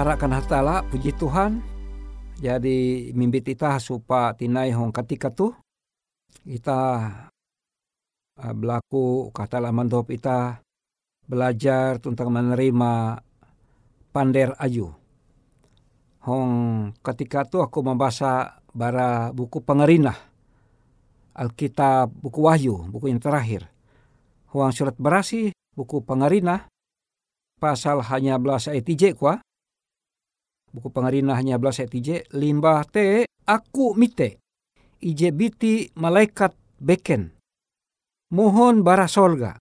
Tarakan hatala puji Tuhan. Jadi mimpi kita supa tinai hong ketika tuh kita uh, berlaku kata laman kita belajar tentang menerima pander aju. Hong ketika tuh aku membaca bara buku pengerinah Alkitab buku Wahyu buku yang terakhir. Huang surat berasi buku pengerinah pasal hanya belas ayat kuah buku pengarina hanya belas ije limbah te aku mite ije biti malaikat beken mohon bara sorga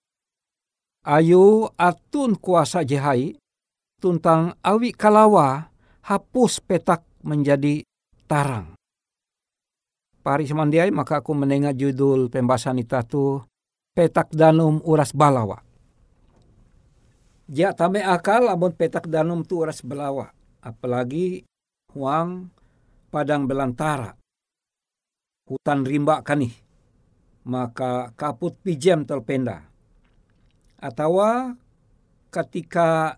ayu atun kuasa jehai tuntang awi kalawa hapus petak menjadi tarang. Pari semandiai maka aku menengah judul pembahasan itu petak danum uras balawa. Ja tame akal abon petak danum tu uras balawa. Apalagi huang padang belantara. Hutan rimba kani. Maka kaput pijem terpenda. Atau ketika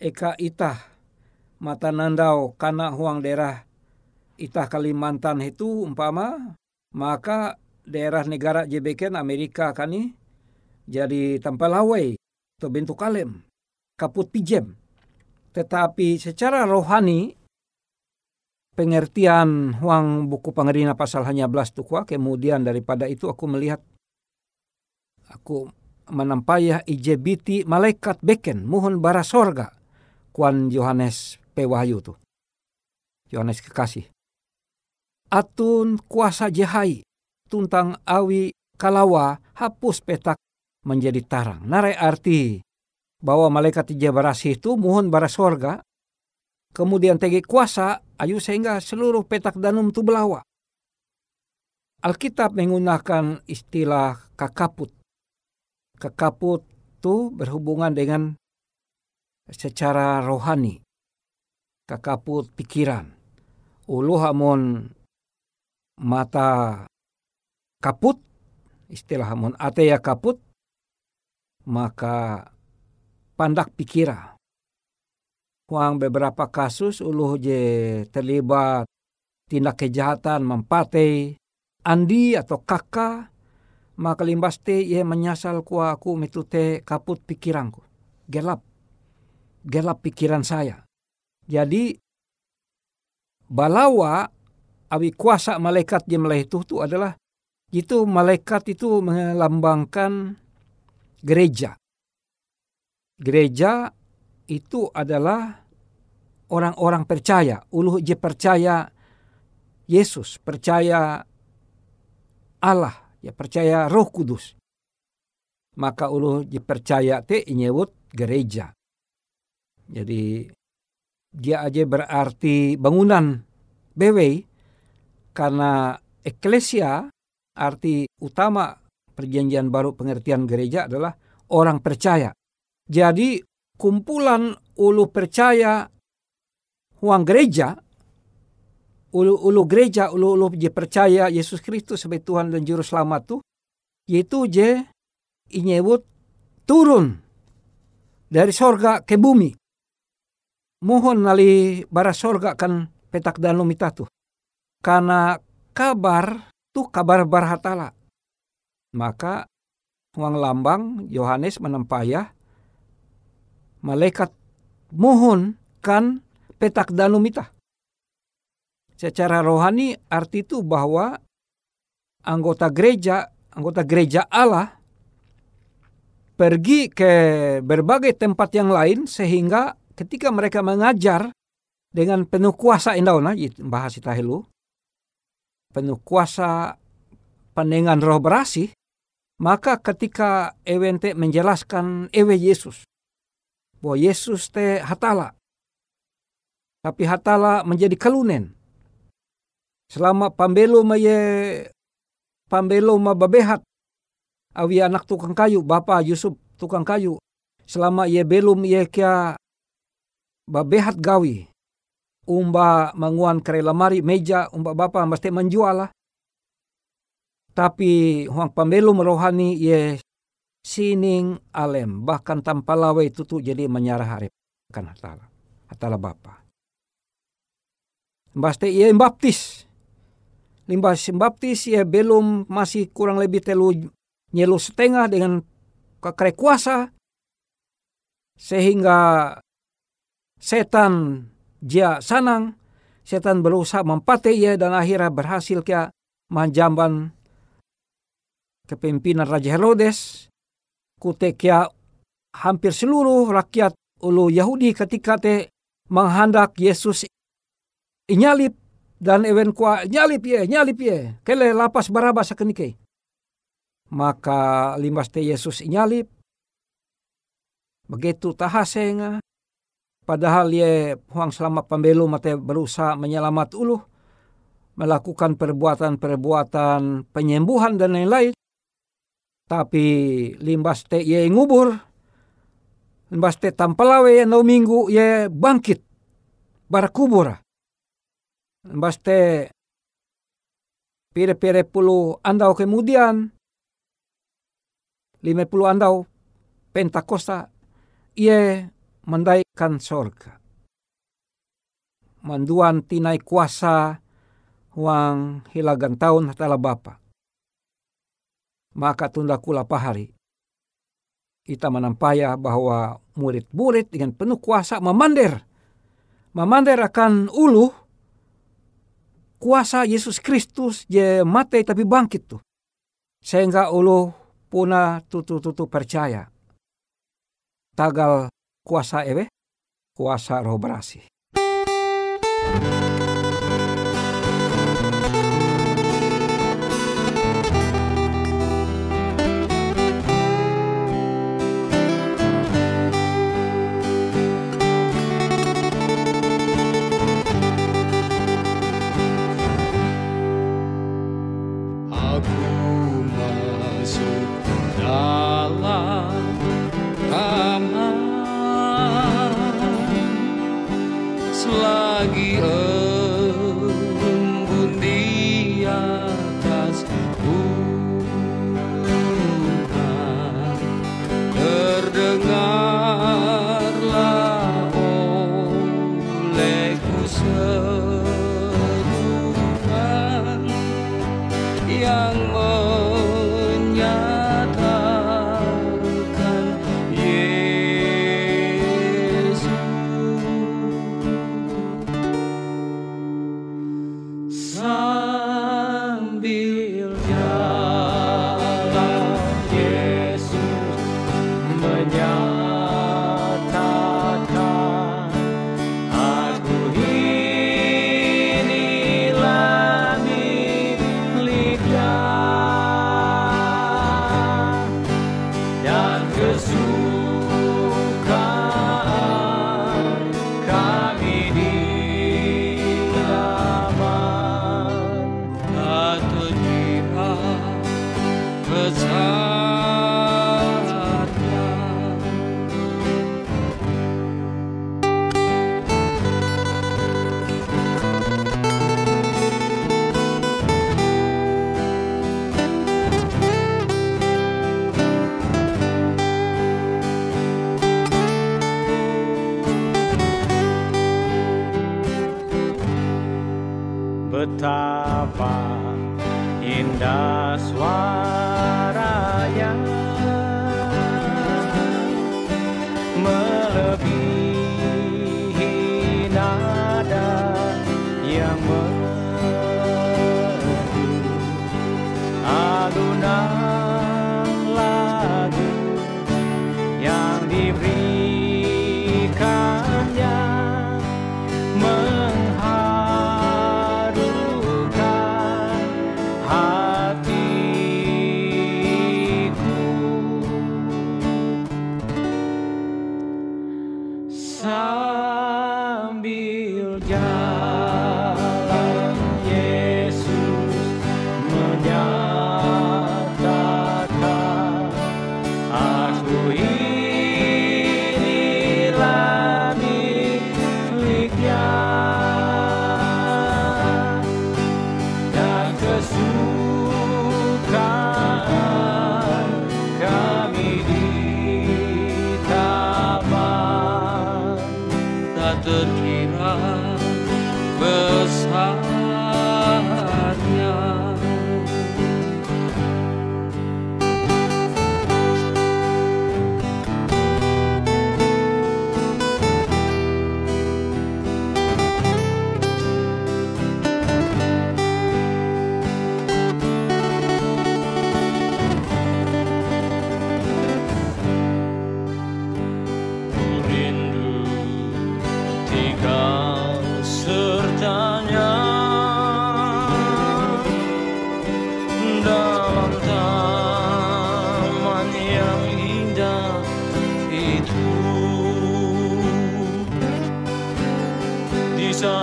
eka itah mata nandau kana huang daerah itah Kalimantan itu umpama maka daerah negara JBK Amerika kani jadi lawai atau kalem kaput pijem tetapi secara rohani pengertian huang buku pengerina pasal hanya belas tukwa kemudian daripada itu aku melihat aku menampayah ijebiti malaikat beken mohon bara sorga kuan Yohanes P. Wahyu. Yohanes kekasih. Atun kuasa jehai tuntang awi kalawa hapus petak menjadi tarang. Narai arti bahwa malaikat barasi itu mohon bara sorga. Kemudian tegi kuasa ayu sehingga seluruh petak danum itu belawa. Alkitab menggunakan istilah kakaput. Kakaput itu berhubungan dengan secara rohani. Kakaput pikiran. Ulu hamon mata kaput, istilah hamon ate ya kaput, maka pandak pikira. Huang beberapa kasus ulu je terlibat tindak kejahatan mempate andi atau kakak maka limbas te ye menyasal ku aku metute kaput pikiranku gelap gelap pikiran saya. Jadi balawa awi kuasa malaikat yang itu itu adalah itu malaikat itu melambangkan gereja. Gereja itu adalah orang-orang percaya, uluh je percaya Yesus, percaya Allah, ya percaya Roh Kudus. Maka uluh je percaya te inyewut gereja. Jadi dia aja berarti bangunan BW karena eklesia arti utama perjanjian baru pengertian gereja adalah orang percaya. Jadi kumpulan ulu percaya uang gereja, ulu-ulu gereja, ulu-ulu je percaya Yesus Kristus sebagai Tuhan dan Juru Selamat tuh, yaitu je inyebut turun dari sorga ke bumi mohon nali bara sorga kan petak danum tu. Karena kabar tu kabar barhatala. Maka uang lambang Yohanes menempayah malaikat mohon kan petak danum ita. Secara rohani arti itu bahwa anggota gereja, anggota gereja Allah pergi ke berbagai tempat yang lain sehingga ketika mereka mengajar dengan penuh kuasa indauna bahas itahilu penuh kuasa pandangan roh berasi maka ketika ewente menjelaskan ewe Yesus bahwa Yesus te hatala tapi hatala menjadi kalunen selama pambelo maye pambelo ma babehat awi anak tukang kayu bapa Yusuf tukang kayu selama ia belum ia kia babehat gawi. Umba manguan kare lamari meja umba bapa mesti menjual Tapi huang pembelu merohani ye sining alem bahkan tanpa lawe itu tuh jadi menyarah harip kan hatala hatala bapa. Mbaste ye baptis. Limbas baptis ye belum masih kurang lebih telu nyelu setengah dengan kekere kuasa sehingga setan dia sanang, setan berusaha mempate ia dan akhirnya berhasil kia menjamban kepemimpinan Raja Herodes, kute kia hampir seluruh rakyat ulu Yahudi ketika te menghandak Yesus. Inyalip dan ewen kwa nyalip ye nyalip ye. Kele lapas barabas sakenike maka limbas te Yesus inyalip begitu tahasenga padahal ye huang selama pembelu mate berusaha menyelamat ulu melakukan perbuatan-perbuatan penyembuhan dan lain-lain tapi limbas te ye ngubur. Limbas te tampalawe ye no minggu ye bangkit barakubur limbas te pire-pire puluh andau kemudian lima puluh andau pentakosta ia mendaikan sorga. Manduan tinai kuasa wang hilagan tahun hatala bapa maka tunda kula pahari kita menampaya bahwa murid-murid dengan penuh kuasa memander memander akan ulu kuasa Yesus Kristus je mati tapi bangkit tuh. Sehingga ulu puna tutu-tutu percaya. Tagal kuasa ewe, kuasa roh berasi. love you.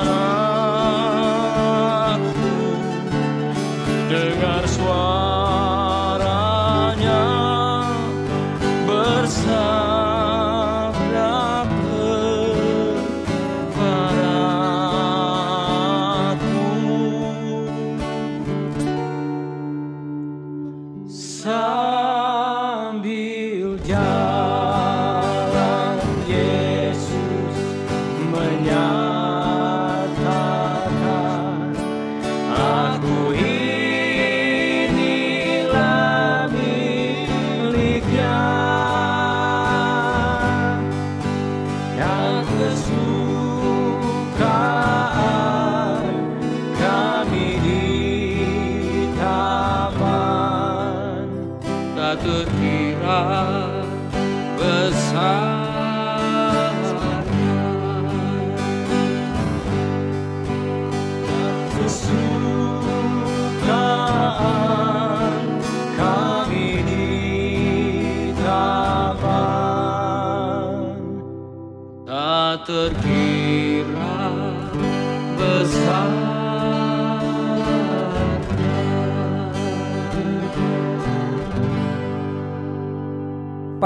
Oh.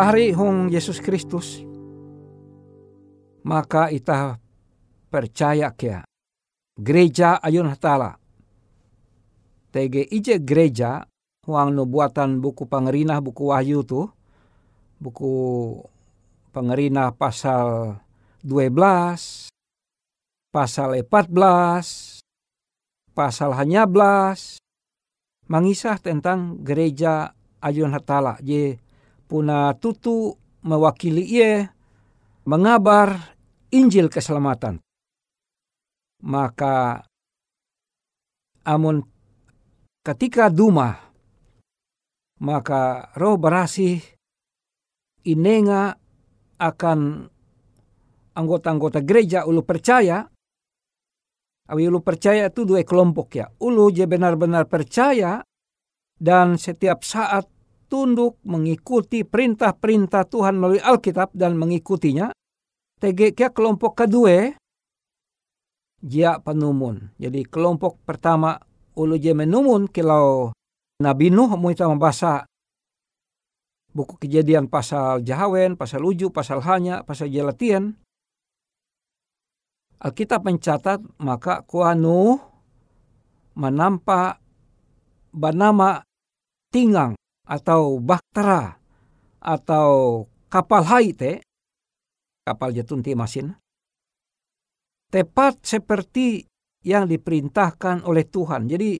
Pahari hong Yesus Kristus maka ita percaya kia gereja ayun hatala tege ije gereja huang nubuatan buku pangerina buku wahyu tu buku pangerina pasal 12, pasal 14, pasal hanya belas, mengisah tentang gereja Ayun Hatala. Je puna tutu mewakili ia mengabar Injil keselamatan. Maka amun ketika duma maka roh berasih inenga akan anggota-anggota gereja ulu percaya awi ulu percaya itu dua kelompok ya ulu je benar-benar percaya dan setiap saat tunduk mengikuti perintah-perintah Tuhan melalui Alkitab dan mengikutinya TGK kelompok kedua dia penumun jadi kelompok pertama ulu je menumun kilau Nabi Nuh mau kita membaca buku kejadian pasal Jahawen, pasal Uju, pasal Hanya, pasal Jelatian. Alkitab mencatat maka kuanu menampak bernama tinggang atau baktera atau kapal haite kapal jatun masin tepat seperti yang diperintahkan oleh Tuhan. Jadi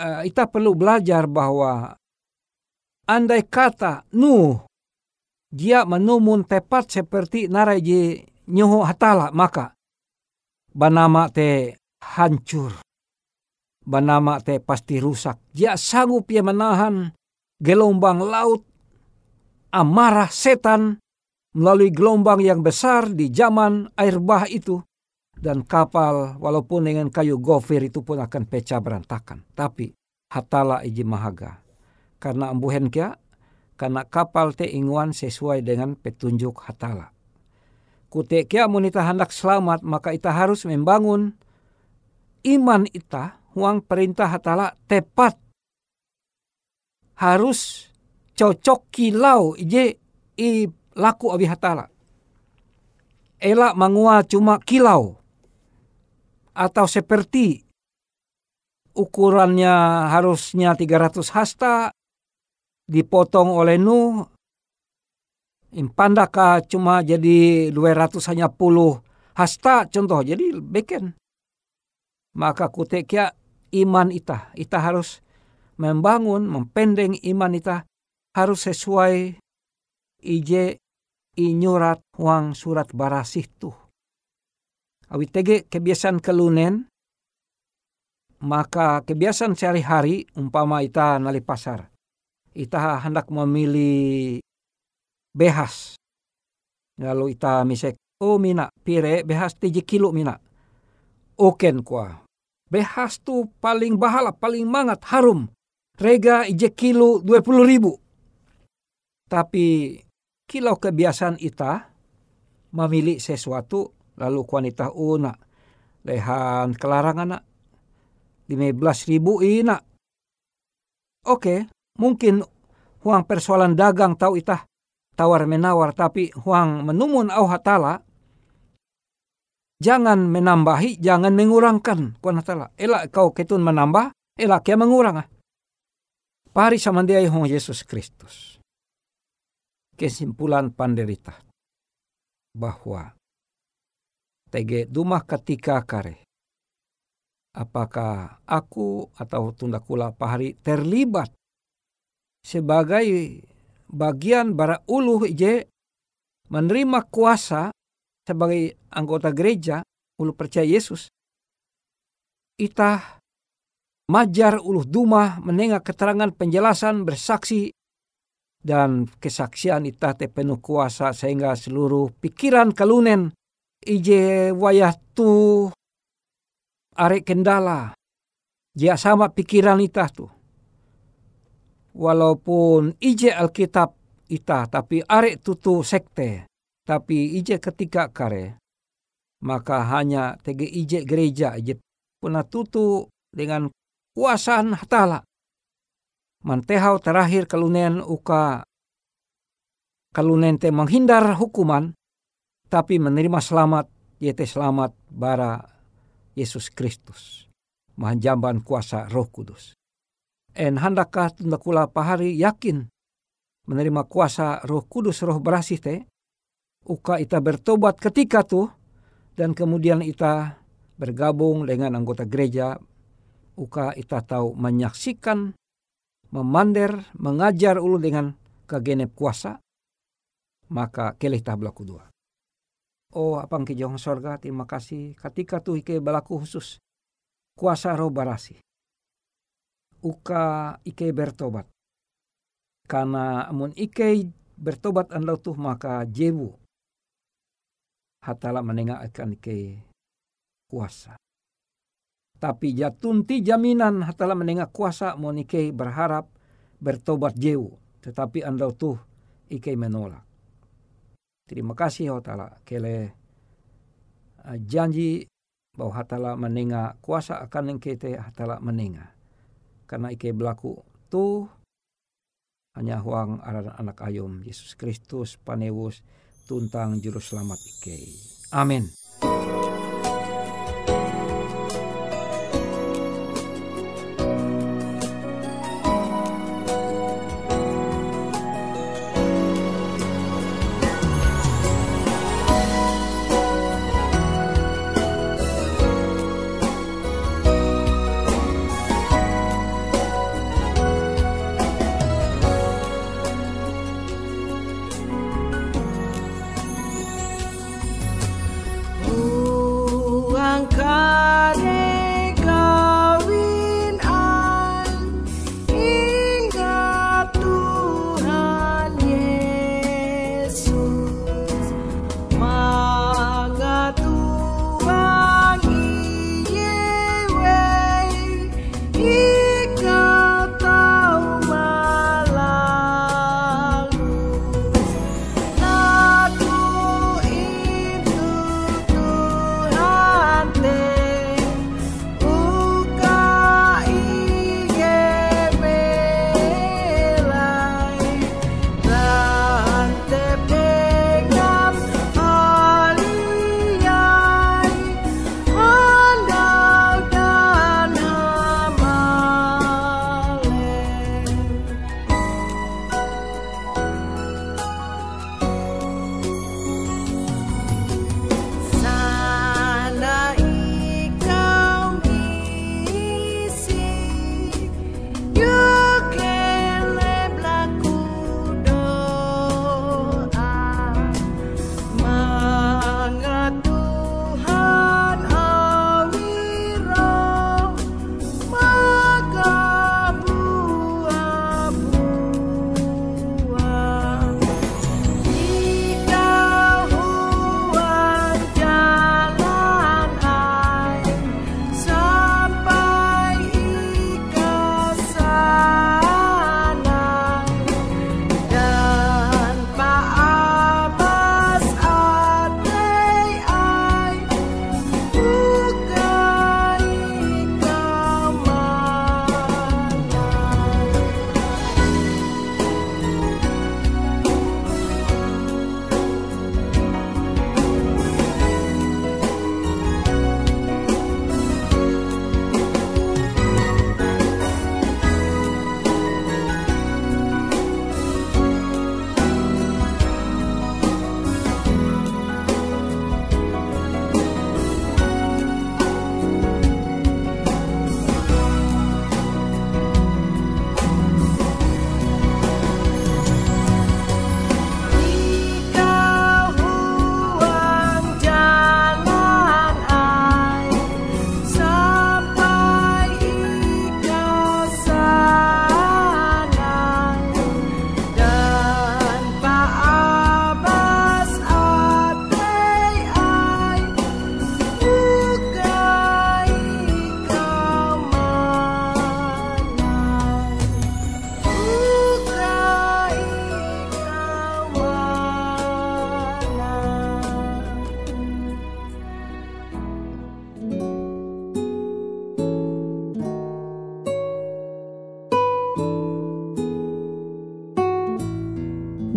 kita perlu belajar bahwa andai kata Nuh dia menumun tepat seperti naraji nyoho hatala maka banama te hancur. Banama te pasti rusak. Dia sanggup ya menahan gelombang laut, amarah setan melalui gelombang yang besar di zaman air bah itu. Dan kapal walaupun dengan kayu gofir itu pun akan pecah berantakan. Tapi hatala iji mahaga. Karena ambuhen kia, karena kapal te inguan sesuai dengan petunjuk hatala kutekia monita hendak selamat maka ita harus membangun iman ita huang perintah hatala tepat harus cocok kilau ije i laku abi hatala elak mangua cuma kilau atau seperti ukurannya harusnya 300 hasta dipotong oleh Nuh Impandaka cuma jadi 200 hanya puluh hasta contoh jadi beken. Maka kutekia iman ita. Ita harus membangun, mempendeng iman ita harus sesuai ije inyurat huang surat barasih tuh. Awi tege kebiasaan kelunen, maka kebiasaan sehari-hari umpama ita nali pasar. Ita hendak memilih behas. Lalu ita misek, oh mina, pire behas tiji kilo mina. Oken kwa. Behas tu paling bahala, paling mangat, harum. Rega ije kilo dua puluh ribu. Tapi kilau kebiasaan ita memilih sesuatu lalu kuanita una lehan kelarangan lima belas ribu ina oke mungkin huang persoalan dagang tahu itah tawar menawar tapi huang menumun au hatala. Jangan menambahi jangan mengurangkan kuan hatala. Elak kau ketun menambah elak ya mengurang pari sama dia hong Yesus Kristus. Kesimpulan panderita. Bahwa tege dumah ketika kare apakah aku atau tunda kula pahari terlibat sebagai bagian bara uluh ije menerima kuasa sebagai anggota gereja ulu percaya Yesus? Itah majar uluh duma menengah keterangan penjelasan bersaksi dan kesaksian itah te penuh kuasa sehingga seluruh pikiran kalunen. Ije wayah tu arek kendala. Dia sama pikiran itah tu. Walaupun ije Alkitab ita tapi arek tutu sekte. Tapi ije ketika kare maka hanya tege ije gereja ije puna tutu dengan kuasaan hatala mantehau terakhir kalunen uka kalunen te menghindar hukuman tapi menerima selamat yete selamat bara Yesus Kristus. Mahanjamban kuasa roh kudus. En handakah tunda kula pahari yakin menerima kuasa roh kudus roh berasih te? Uka ita bertobat ketika tuh dan kemudian ita bergabung dengan anggota gereja uka ita tahu menyaksikan memander mengajar ulu dengan kegenep kuasa maka kelih ta belaku dua Oh apang ki jong sorga terima kasih ketika tuh ike balaku khusus kuasa roh barasi uka ike bertobat. Karena amun ike bertobat andau tuh maka jebu. Hatala menengah akan ike kuasa. Tapi jatunti jaminan hatala menengah kuasa mun ike berharap bertobat jewu. Tetapi andau tuh ike menolak. Terima kasih hatala kele uh, janji bahwa hatala menengah kuasa akan engkete hatala menengah karena ike berlaku tu hanya huang anak ayom Yesus Kristus panewus tuntang juru selamat ike. Amin.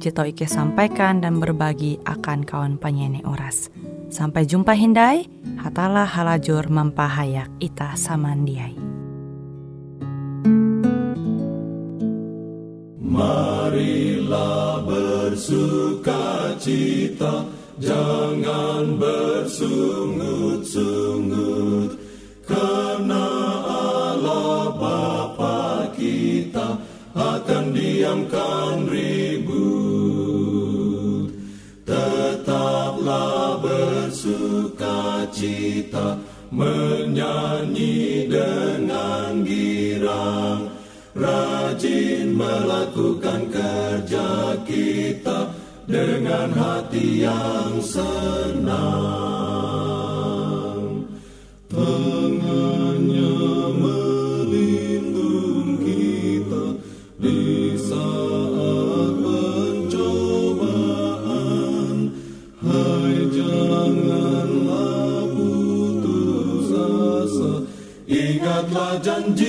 jito Ike sampaikan dan berbagi akan kawan penyanyi Oras. Sampai jumpa Hindai, hatalah halajur mampahayak ita samandiai. Marilah bersuka cita, jangan bersungut-sungut, karena Allah Bapa kita akan diamkan bersuka cita, menyanyi dengan girang, rajin melakukan kerja kita dengan hati yang senang. done.